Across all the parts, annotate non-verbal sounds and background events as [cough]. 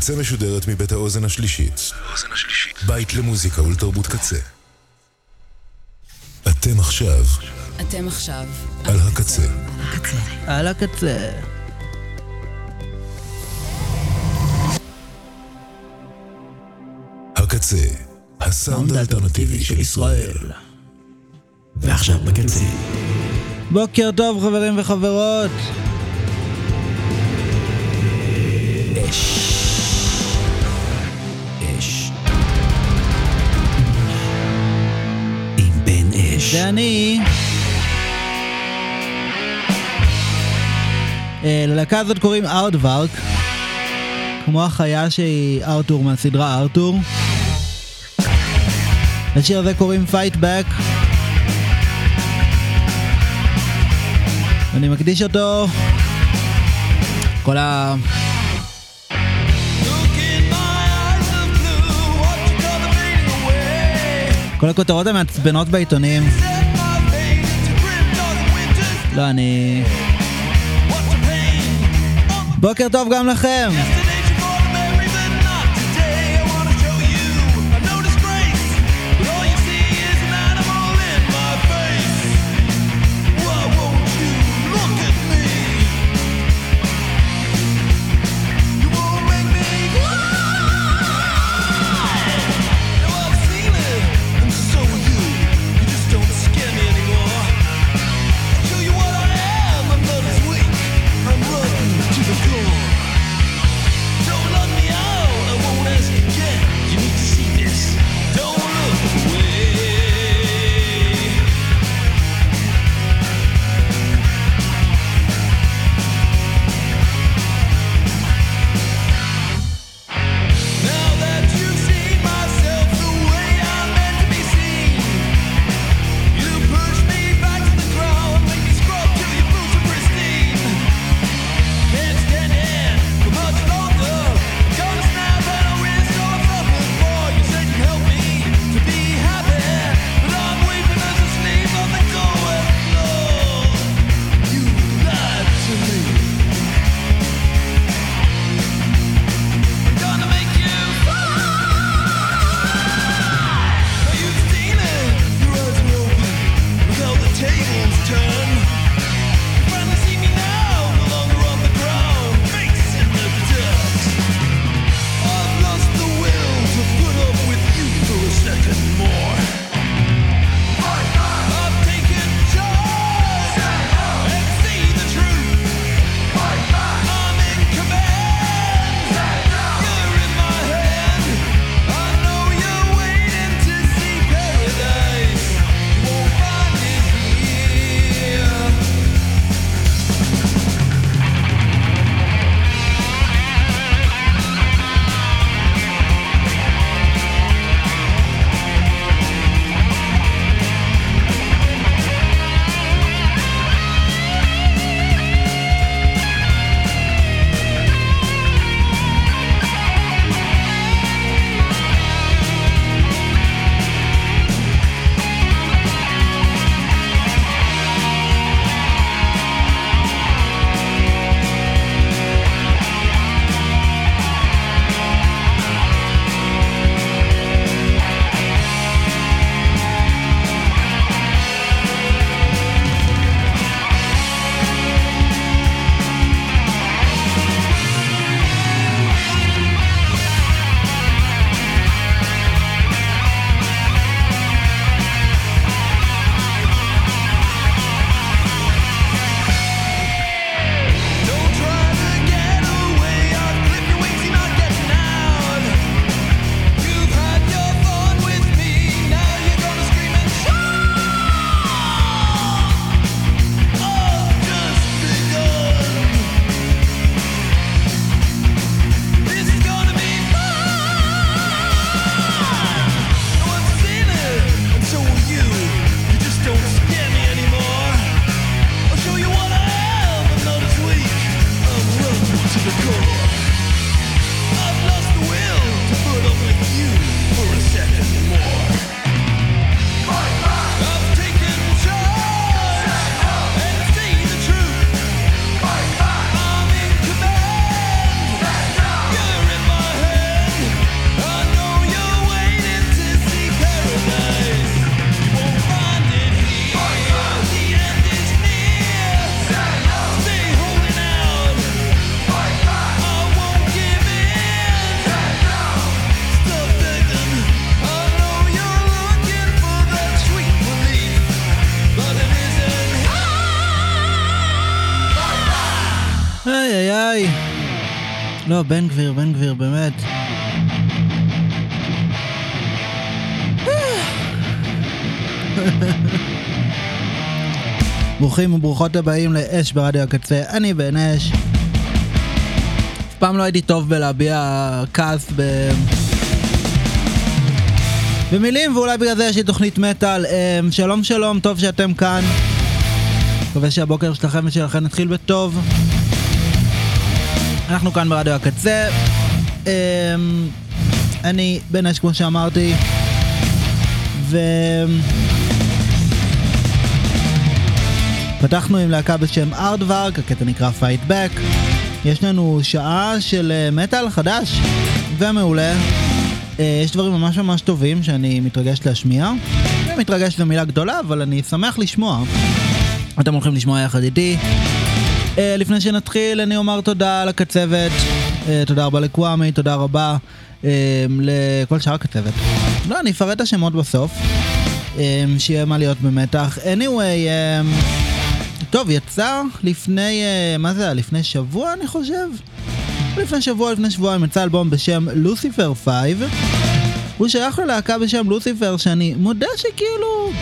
הקצה משודרת מבית האוזן השלישית. בית למוזיקה ולתרבות קצה. אתם עכשיו אתם עכשיו על הקצה. על הקצה. הקצה, הסאונד האלטרנטיבי של ישראל. ועכשיו בקצה. בוקר טוב חברים וחברות. אש. אש. זה אני. אה, ללהקה הזאת קוראים ארטוורק, כמו החיה שהיא ארתור מהסדרה ארתור. לשיר הזה קוראים Fight Back. אני מקדיש אותו כל ה... כל הכותרות המעצבנות בעיתונים. לא, אני... בוקר טוב גם לכם! לא, בן גביר, בן גביר, באמת. ברוכים וברוכות הבאים לאש ברדיו הקצה, אני בן אש. אף פעם לא הייתי טוב בלהביע כעס ב... במילים, ואולי בגלל זה יש לי תוכנית מטאל. אמ, שלום שלום, טוב שאתם כאן. מקווה שהבוקר שלכם ושלכם נתחיל בטוב. אנחנו כאן ברדיו הקצה. אמ, אני בן אש כמו שאמרתי. ו... פתחנו עם להקה בשם ארדוורק, הקטע נקרא Fight Back. יש לנו שעה של אה, מטאל חדש ומעולה. אה, יש דברים ממש ממש טובים שאני מתרגש להשמיע. מתרגש זו מילה גדולה, אבל אני שמח לשמוע. אתם הולכים לשמוע יחד איתי. אה, לפני שנתחיל, אני אומר תודה לקצבת. תודה רבה לקוואמי, תודה רבה לכל שאר הקצבת. לא, אני אפרט את השמות בסוף. שיהיה מה להיות במתח. anyway, טוב, יצא לפני, אה, מה זה היה? לפני שבוע אני חושב? לפני שבוע, לפני שבועיים יצא אלבום בשם לוסיפר 5. הוא שייך ללהקה בשם לוסיפר שאני מודה שכאילו...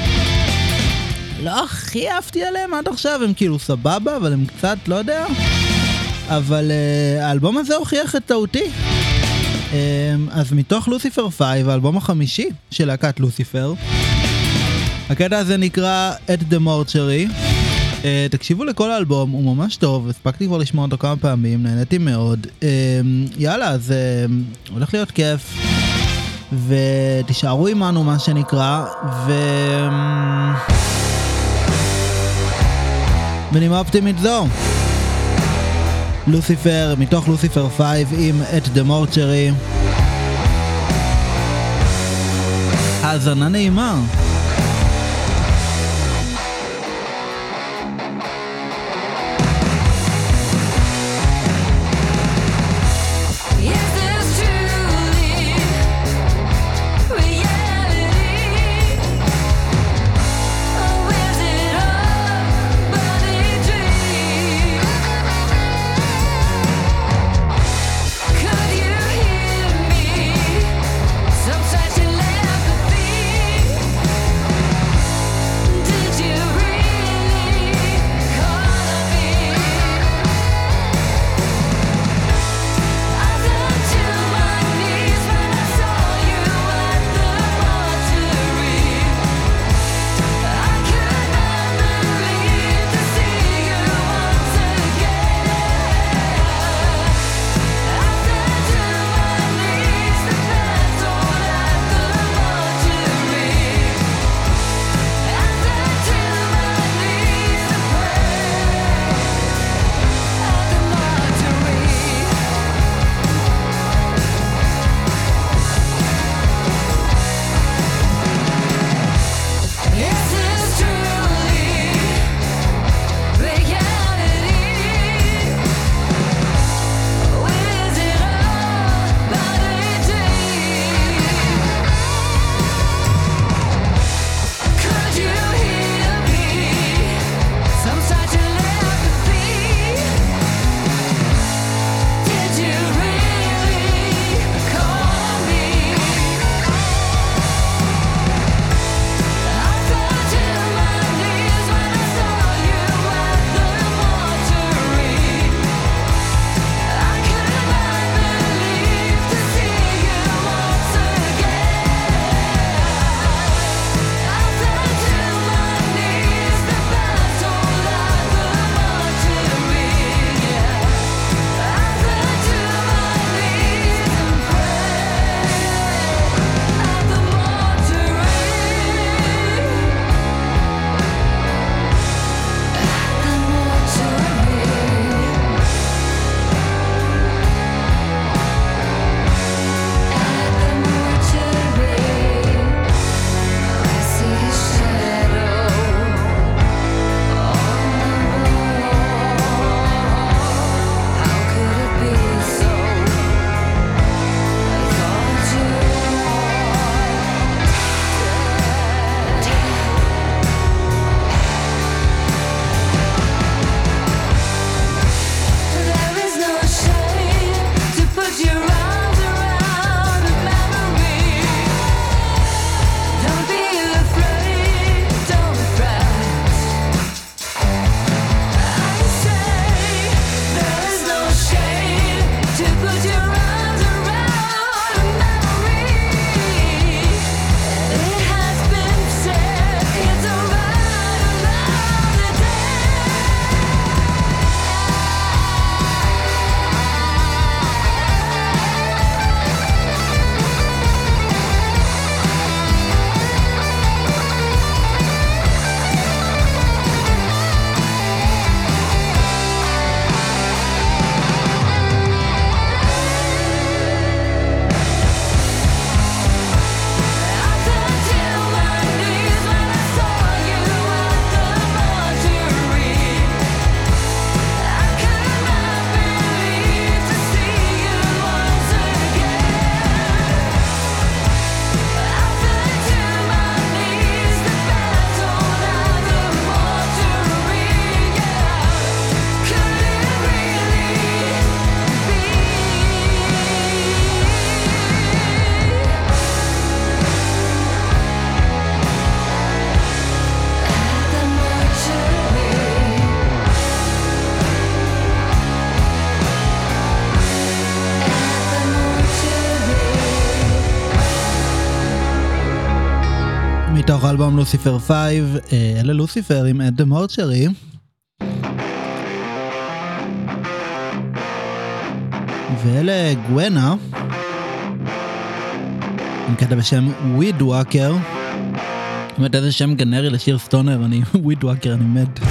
לא הכי אהבתי עליהם עד עכשיו, הם כאילו סבבה, אבל הם קצת, לא יודע. אבל uh, האלבום הזה הוכיח את טעותי. Um, אז מתוך לוסיפר 5, האלבום החמישי של להקת לוסיפר, הקטע הזה נקרא the Mortuary. Uh, תקשיבו לכל האלבום, הוא ממש טוב, הספקתי כבר לשמוע אותו כמה פעמים, נהניתי מאוד. Uh, יאללה, אז uh, הולך להיות כיף. ותישארו עמנו מה שנקרא, ו... בנימה אופטימית זו. לוסיפר, מתוך לוסיפר 5 עם את דה מורצ'רי. האזנה נעימה. מתוך אלבום לוסיפר 5, אה, אלה לוסיפר עם אד מורצ'רי. ואלה גואנה, עם קטע בשם וויד וואקר. באמת איזה שם גנרי לשיר סטונר, אני [laughs] וויד וואקר, אני מת.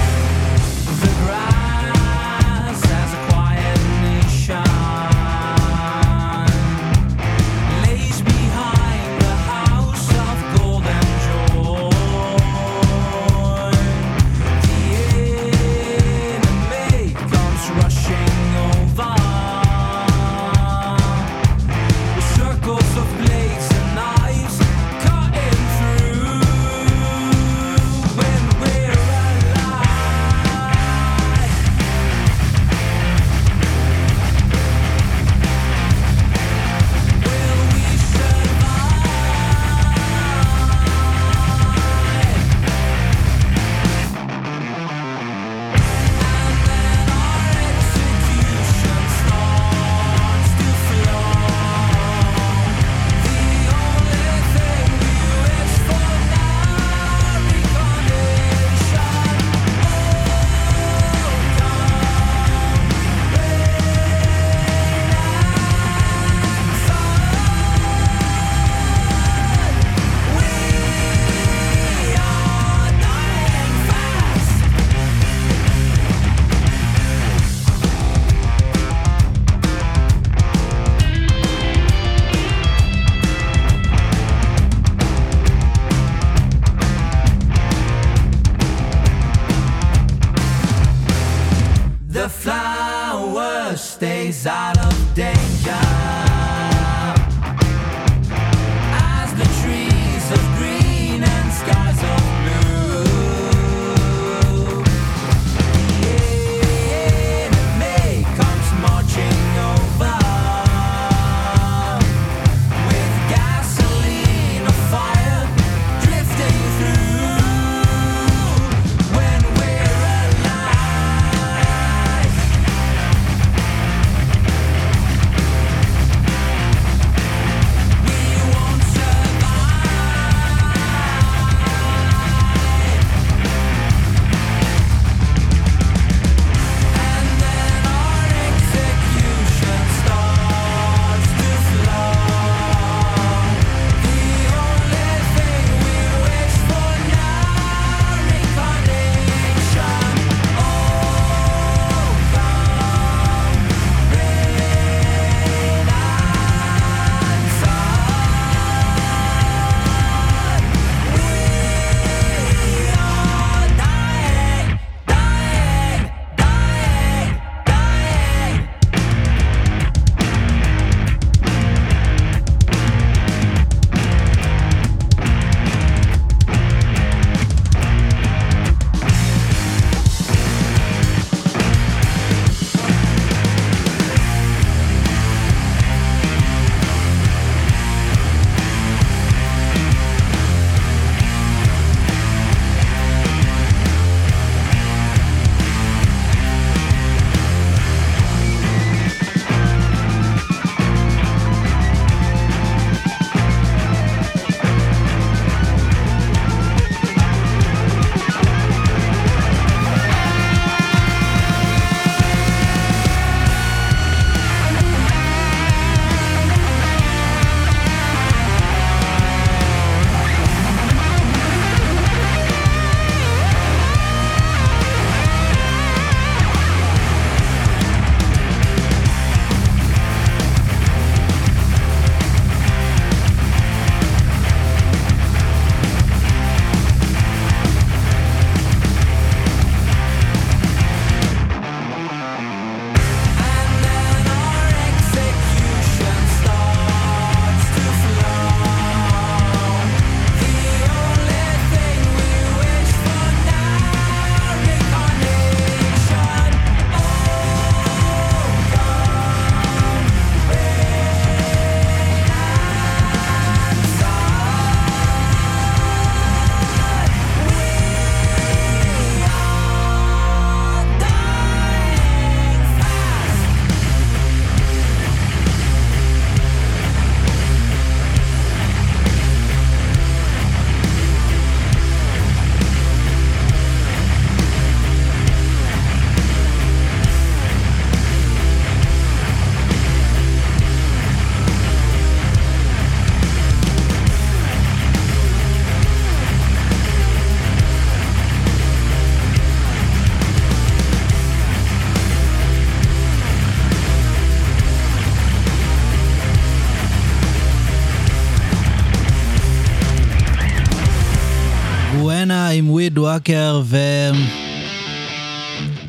וואקר ו...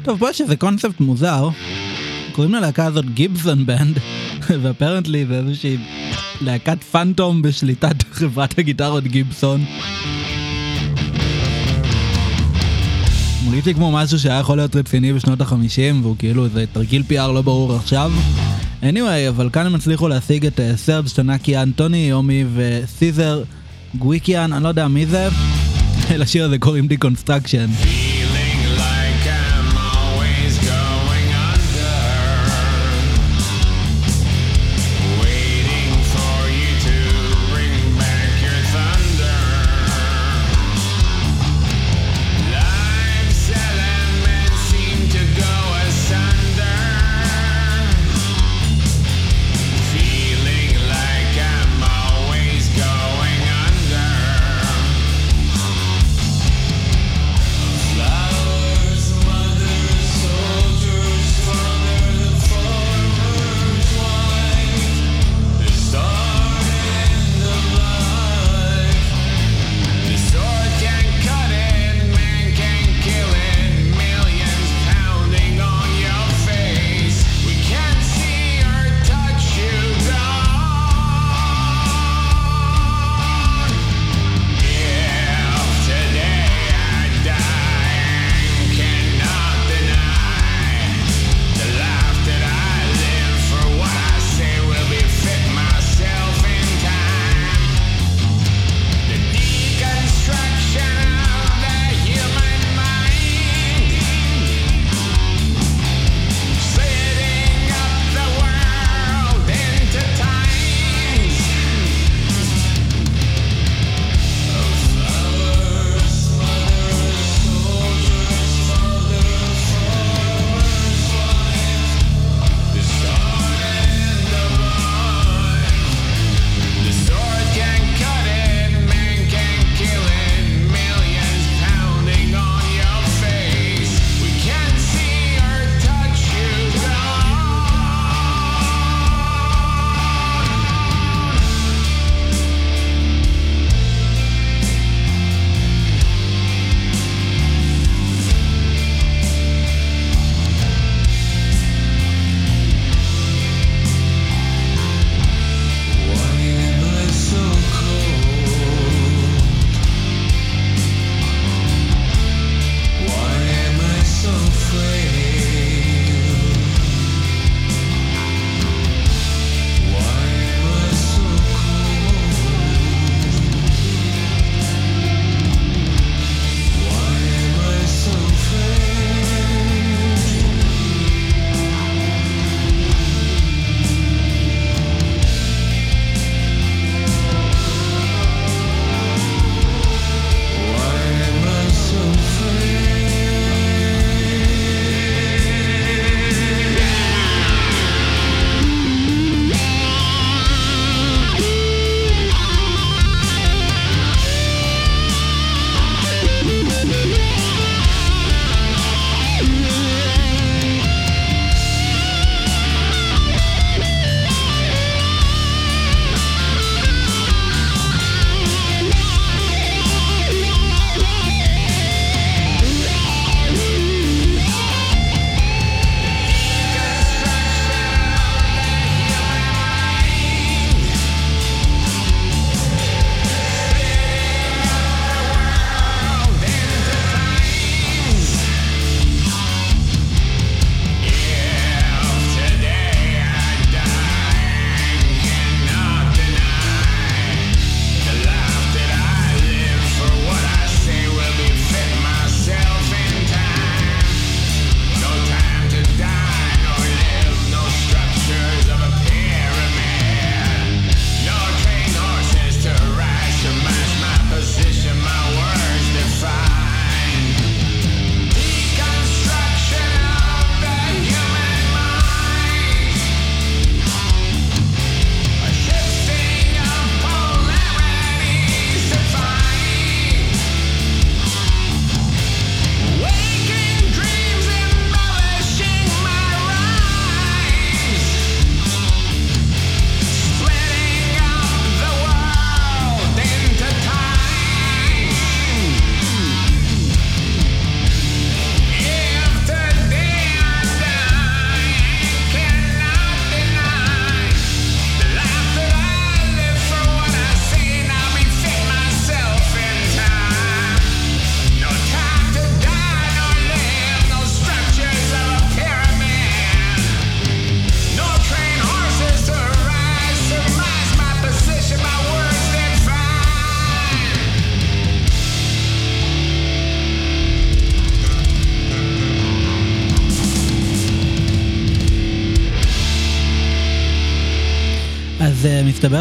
טוב, פה יש איזה קונספט מוזר. קוראים ללהקה הזאת גיבסון בנד, [laughs] ואפרנטלי זה איזושהי להקת פאנטום בשליטת [laughs] חברת הגיטרות גיבסון. מוליט לי כמו משהו שהיה יכול להיות רציני בשנות החמישים, והוא כאילו איזה תרגיל PR לא ברור עכשיו. anyway, אבל כאן הם הצליחו להשיג את אה, סרג' טנקי אנטוני, יומי וסיזר גוויקיאן, אני לא יודע מי זה. לשיר הזה קוראים דיקונסטרקשן. Feeling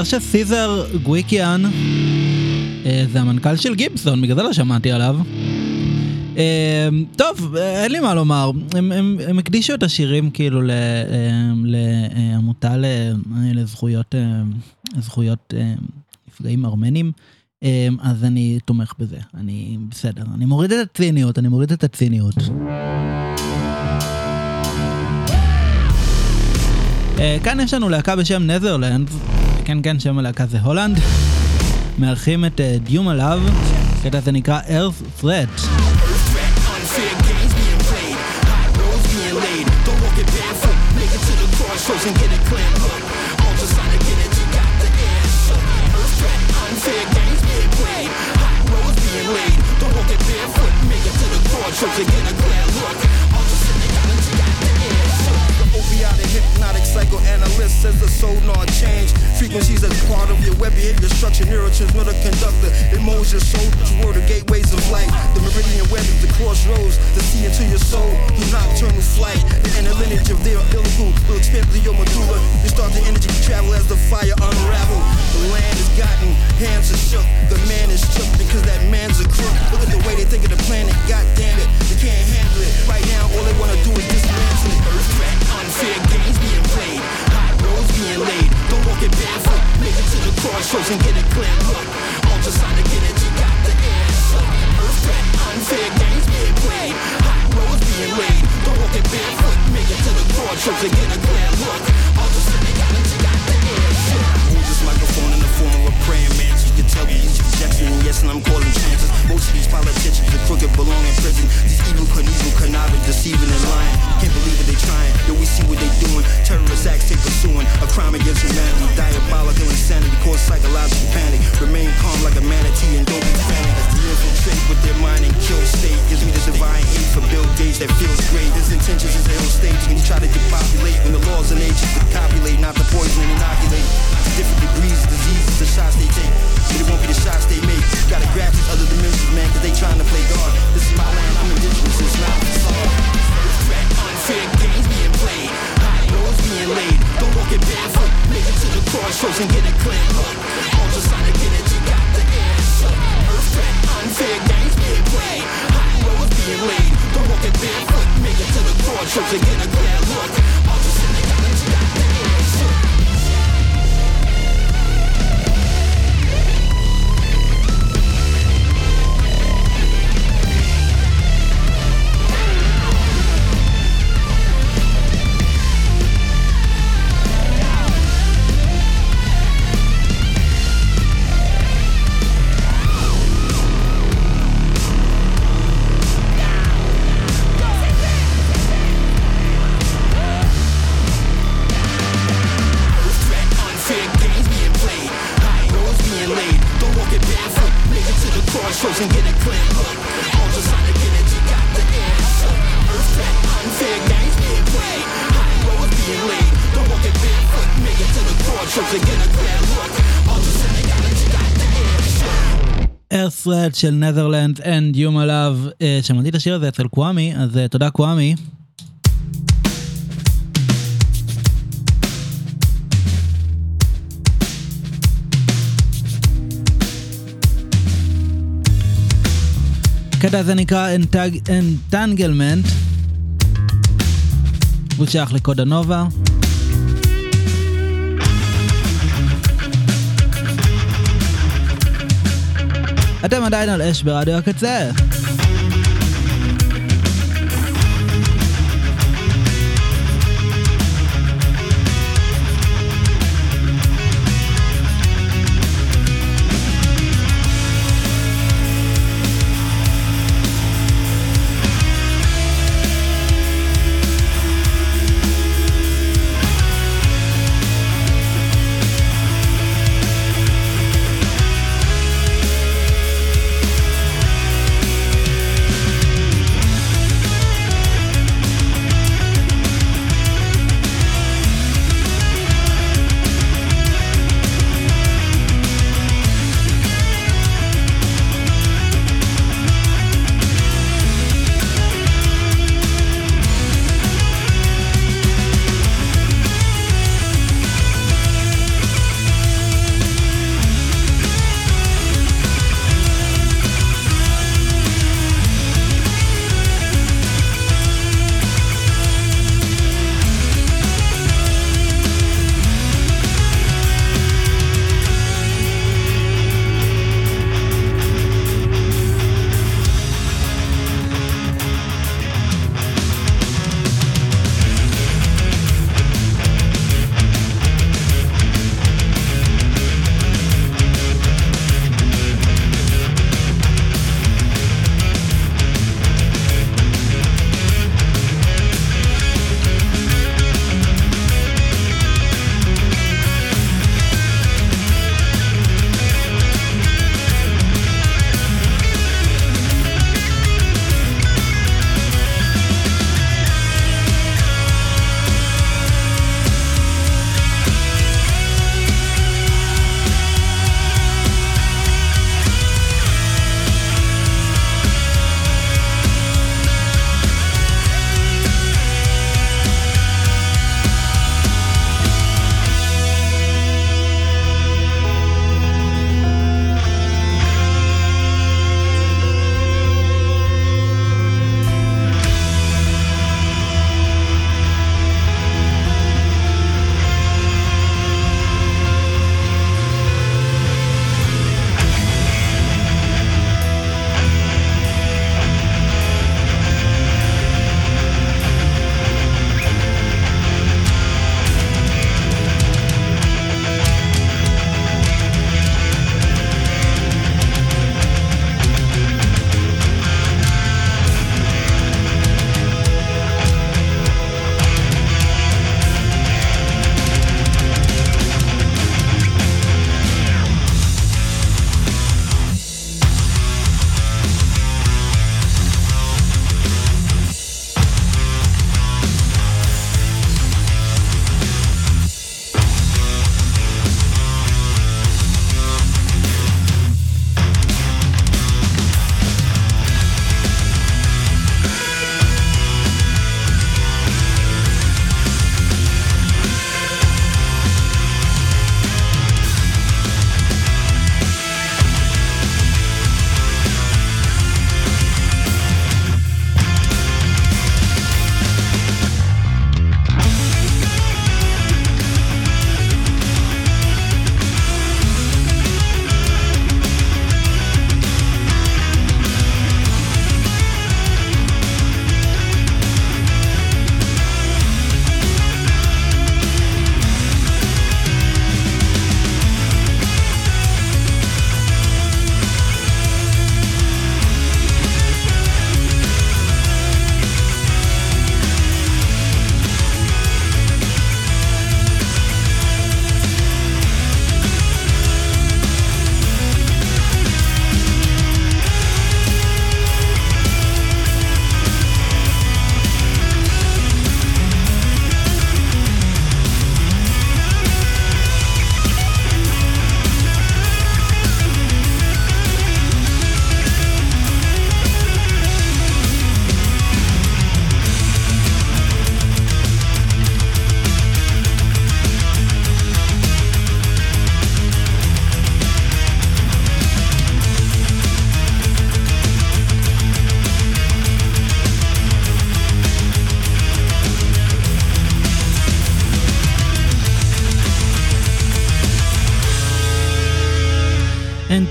מסתבר שסיזר גוויקיאן uh, זה המנכ"ל של גיבסון, בגלל זה לא שמעתי עליו. Uh, טוב, uh, אין לי מה לומר, הם, הם, הם הקדישו את השירים כאילו לעמותה לזכויות זכויות נפגעים ארמנים, אז אני תומך בזה, אני בסדר, אני מוריד את הציניות, אני מוריד את הציניות. כאן יש לנו להקה בשם נזרלנד, כן כן שם הלהקה זה הולנד, מארחים את uh, דיומה לאב, הקטע הזה נקרא Earth Threat. Don't walk it make it to and get got the games. Don't walk it make it to the crossroads and get a clear says the sonar change. Frequencies are part of your web behavior structure, neurotransmitter conductor. It molds your soul toward the gateways of light. The meridian web is the crossroads the sea into your soul through nocturnal flight. The inner lineage of their illegal will expand through your medulla. You start the energy to travel as the fire unravel. The land is gotten, hands are shook. The man is shook because that man's a crook. Look at the way they think of the planet, god damn it. They can't handle it. Right now, all they wanna do is dismantle it. Earth threat, unfair games being played. Being laid. Don't walk it barefoot. Make it to the crossroads and get a clear look. Ultrasonic energy got the shook. Earth unfair games being played. Hot roads being laid. Don't walk it barefoot. Make it to the crossroads and get a clear look. Ultrasonic energy got the shook. Hold this microphone in the form of a praying mantis. Yes, and I'm calling chances. Most of these politicians are crooked, belong in prison. These evil, Knievel, conniving, deceiving, and lying. Can't believe it, they trying. Yo, we see what they doing. Terrorist acts they pursuing. A crime against humanity. Diabolical insanity. Cause psychological panic. Remain calm like a manatee and don't be frantic. As the infiltrate with their mind and kill state. Gives me this divine hate for Bill Gates that feels great. His intentions is a ill stage. When you try to depopulate. When the laws and nature to copulate. Not the poison and inoculate. ארת'רד של נת'רלנד and יום עליו, שמעתי את השיר הזה אצל קוואמי, אז אה, תודה קוואמי. הקטע הזה נקרא Entanglement, הוא שייך לקודה נובה. אתם עדיין על אש ברדיו הקצה.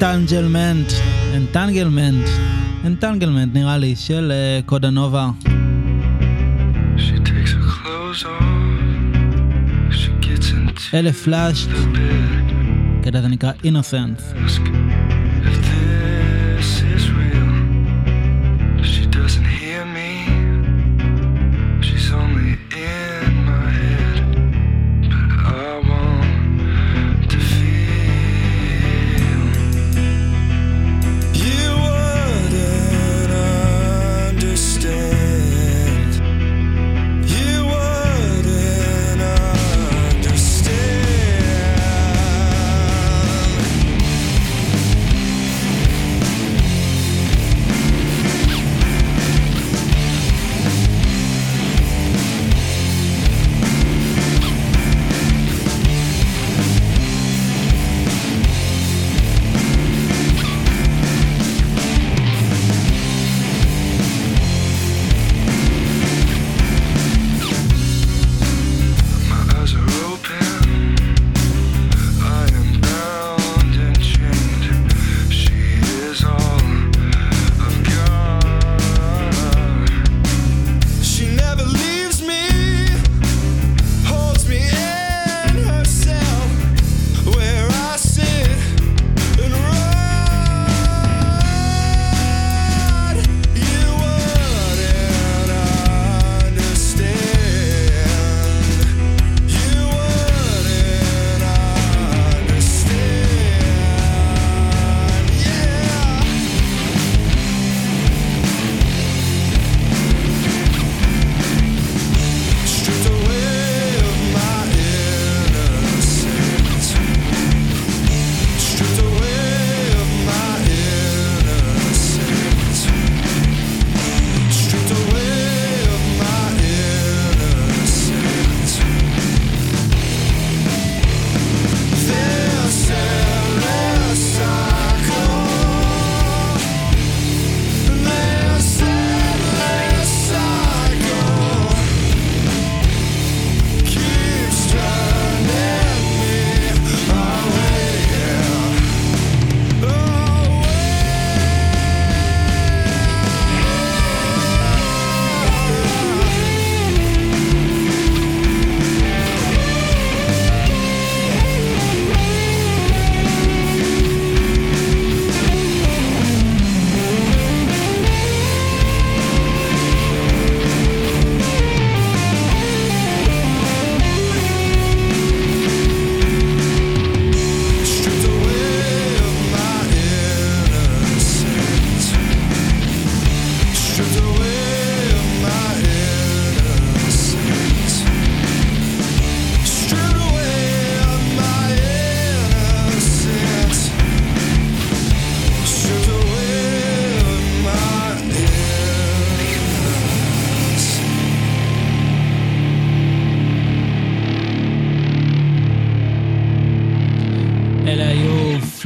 אנטנגלמנט, אנטנגלמנט, אנטנגלמנט נראה לי, של אה, קודה נובה. אלף פלאשט, כדאי זה נקרא אינוסנס.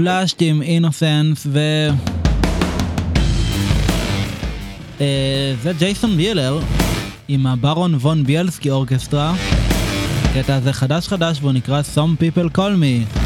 פלאשט עם אינוסנס ו... אה, זה ג'ייסון בילר עם הברון וון ביאלסקי אורקסטרה. הקטע הזה חדש חדש והוא נקרא Some People Call Me.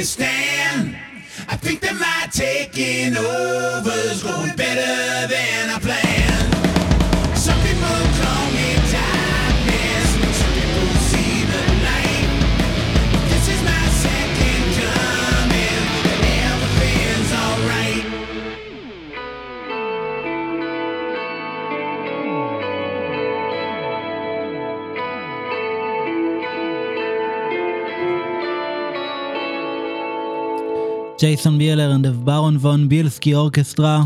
Call me Stan. I think that my taking over's going ג'ייסון and the ברון וון בילסקי אורקסטרה.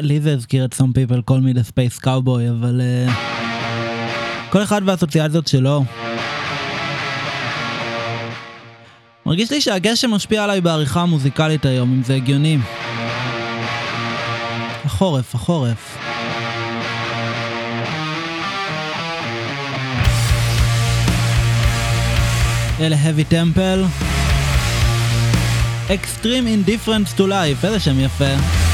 לי זה הזכיר את some people call me the space cowboy אבל uh, כל אחד והאסוציאציות שלו. מרגיש לי שהגשם משפיע עליי בעריכה המוזיקלית היום אם זה הגיוני. החורף, החורף. אלה heavy temple. Extreme Indifference to Life, איזה שם יפה.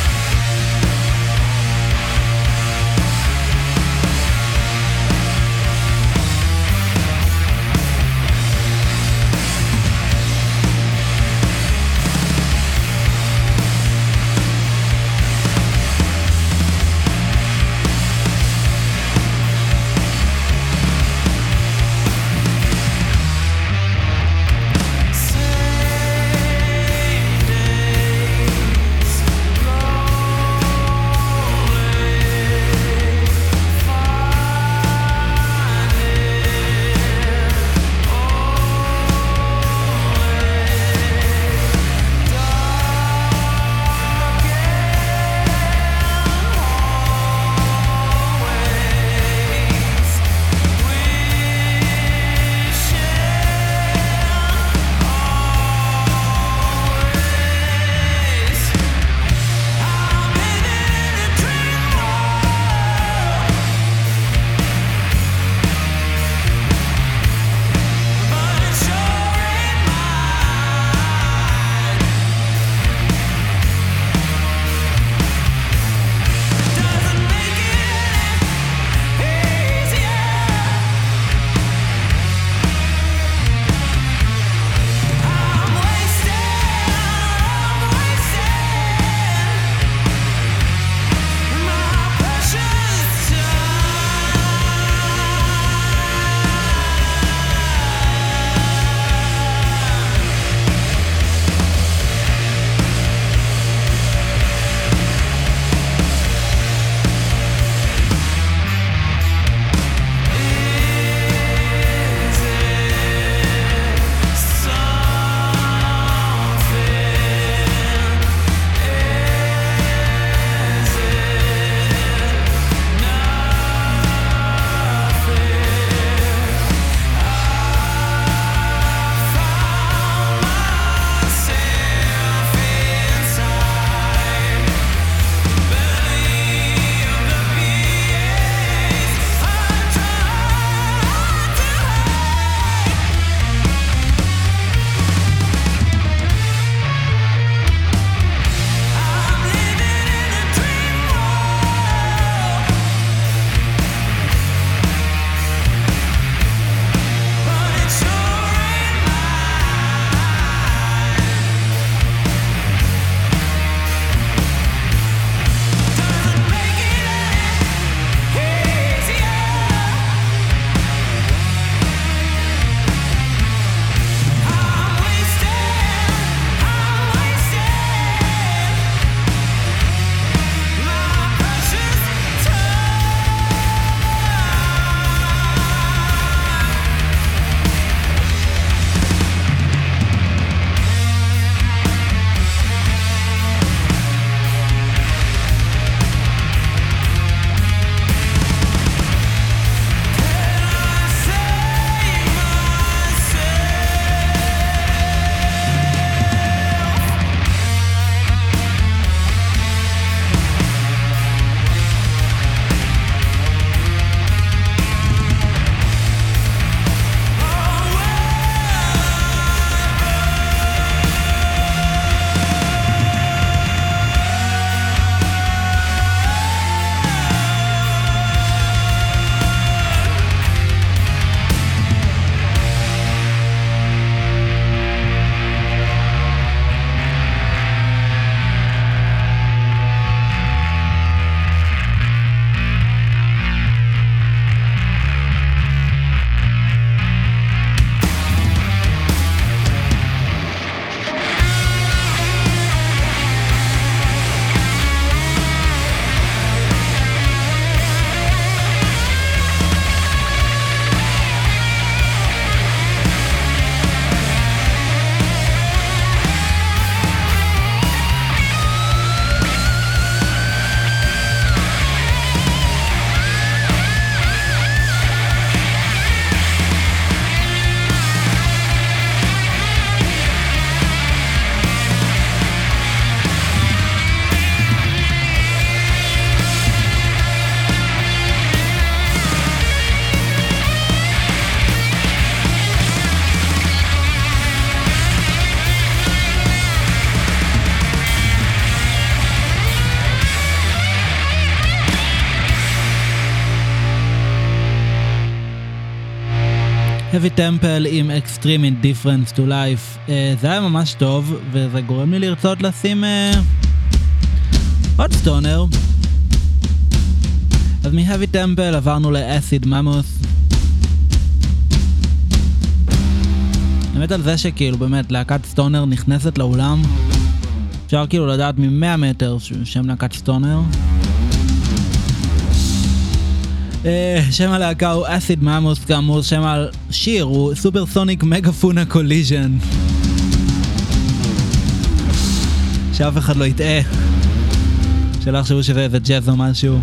Heavy temple עם extreme indifference to life. Uh, זה היה ממש טוב, וזה גורם לי לרצות לשים uh, עוד סטונר. אז מ-heavy temple עברנו ל-acid mammoth. האמת על זה שכאילו באמת להקת סטונר נכנסת לאולם, אפשר כאילו לדעת מ-100 מטר ש- שם להקת סטונר. אה, שם הלהקה הוא Acid Mammoth כאמור, שם השיר הוא Supersonic Megafauna Collision. שאף אחד לא יטעה. שלא יחשבו שזה איזה ג'אז או משהו.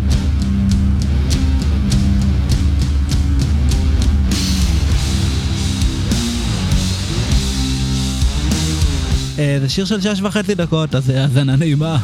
אה, זה שיר של שש וחצי דקות, אז אה, האזנה נעימה.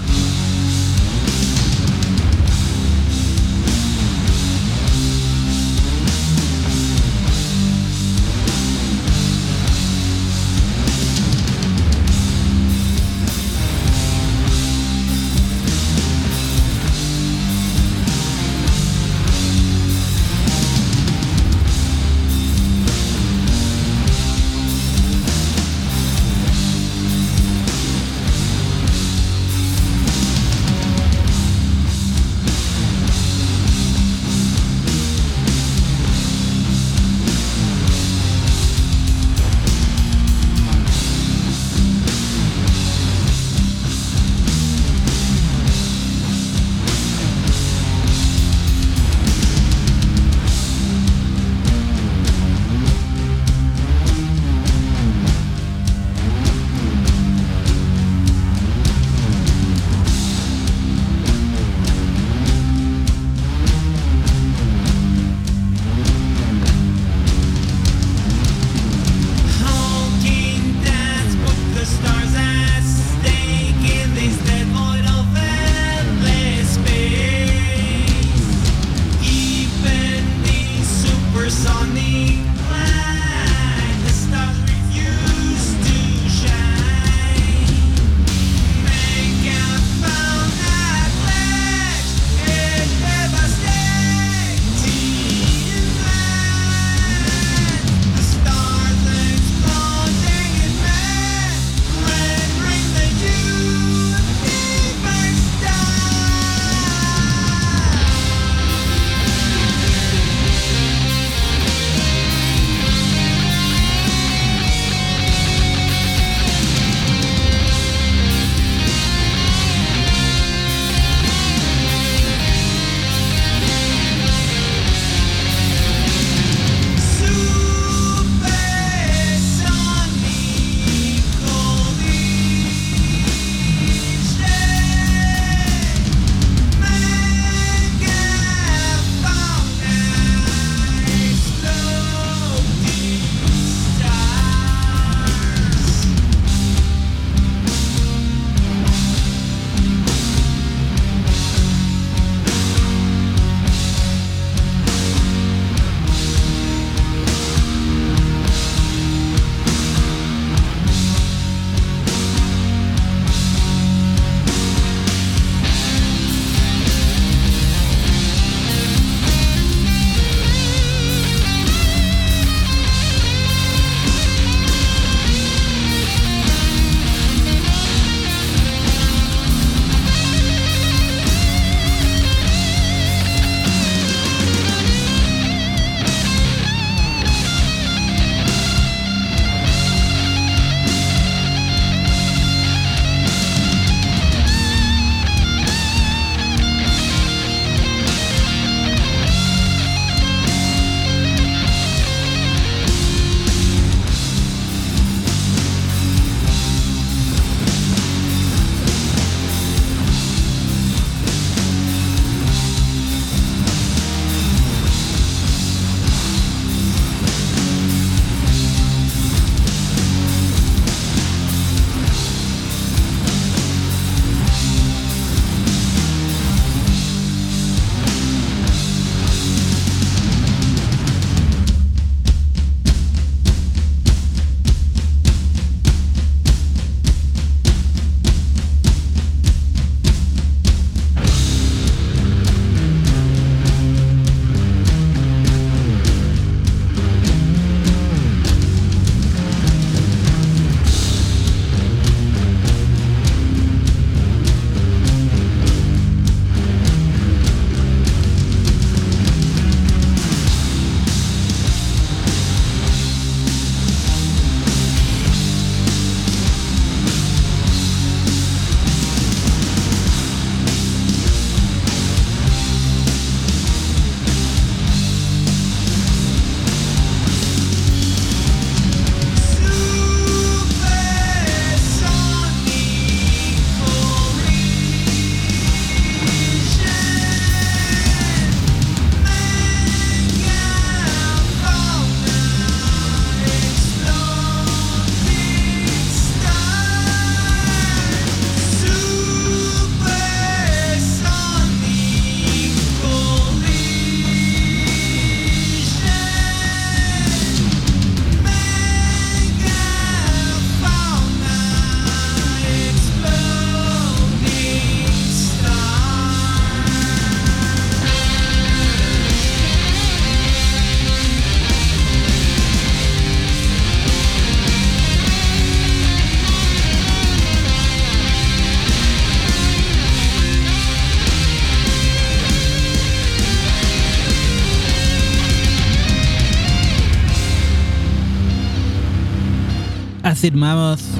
Acid Mammoth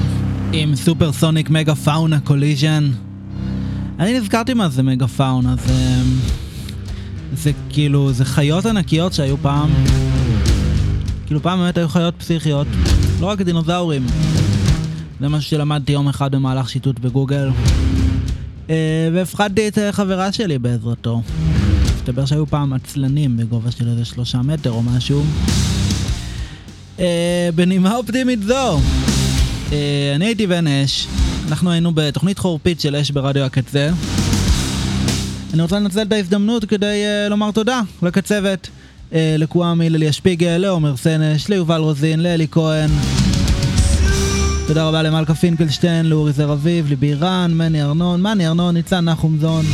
עם Supersonic Megafauna Collision. אני נזכרתי מה זה megafauna, זה... זה כאילו, זה חיות ענקיות שהיו פעם. כאילו פעם באמת היו חיות פסיכיות, לא רק דינוזאורים. זה משהו שלמדתי יום אחד במהלך שיטוט בגוגל. אה, והפחדתי את אה, חברה שלי בעזרתו. מסתבר שהיו פעם עצלנים בגובה של איזה שלושה מטר או משהו. אה, בנימה אופטימית זו, אני הייתי בן אש, אנחנו היינו בתוכנית חורפית של אש ברדיו הקצה. אני רוצה לנצל את ההזדמנות כדי uh, לומר תודה לקצבת, uh, לקוואמי, לליה שפיגל, לעומר סנש, ליובל רוזין, לאלי כהן. תודה רבה למלכה פינקלשטיין, לאורי זר אביב, לבירן, מני ארנון, מני ארנון, ניצן נחומזון.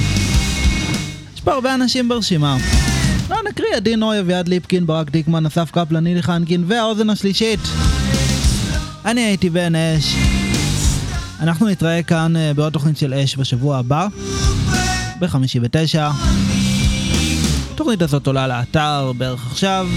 יש פה הרבה אנשים ברשימה. לא נקריא, עדי נוי, אביעד ליפקין, ברק דיקמן, אסף קפלן, נילי חנקין, והאוזן השלישית. אני הייתי בן אש. אנחנו נתראה כאן uh, בעוד תוכנית של אש בשבוע הבא. בחמישי ותשע. התוכנית הזאת עולה לאתר בערך עכשיו.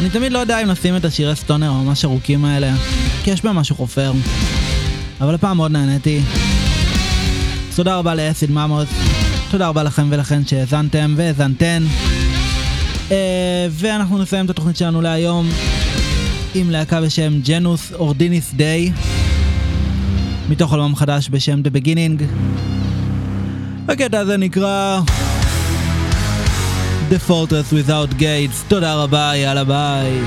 אני תמיד לא יודע אם נשים את השירי סטונר הממש ארוכים האלה, כי יש בהם משהו חופר. אבל הפעם מאוד נהניתי. תודה רבה לאסיד ממוס. תודה רבה לכם ולכן שהאזנתם והאזנתן. Uh, ואנחנו נסיים את התוכנית שלנו להיום עם להקה בשם ג'נוס אורדיניס דיי מתוך אלבום חדש בשם The Beginning. הקטע הזה נקרא The Fortress Without Gates. תודה רבה, יאללה ביי.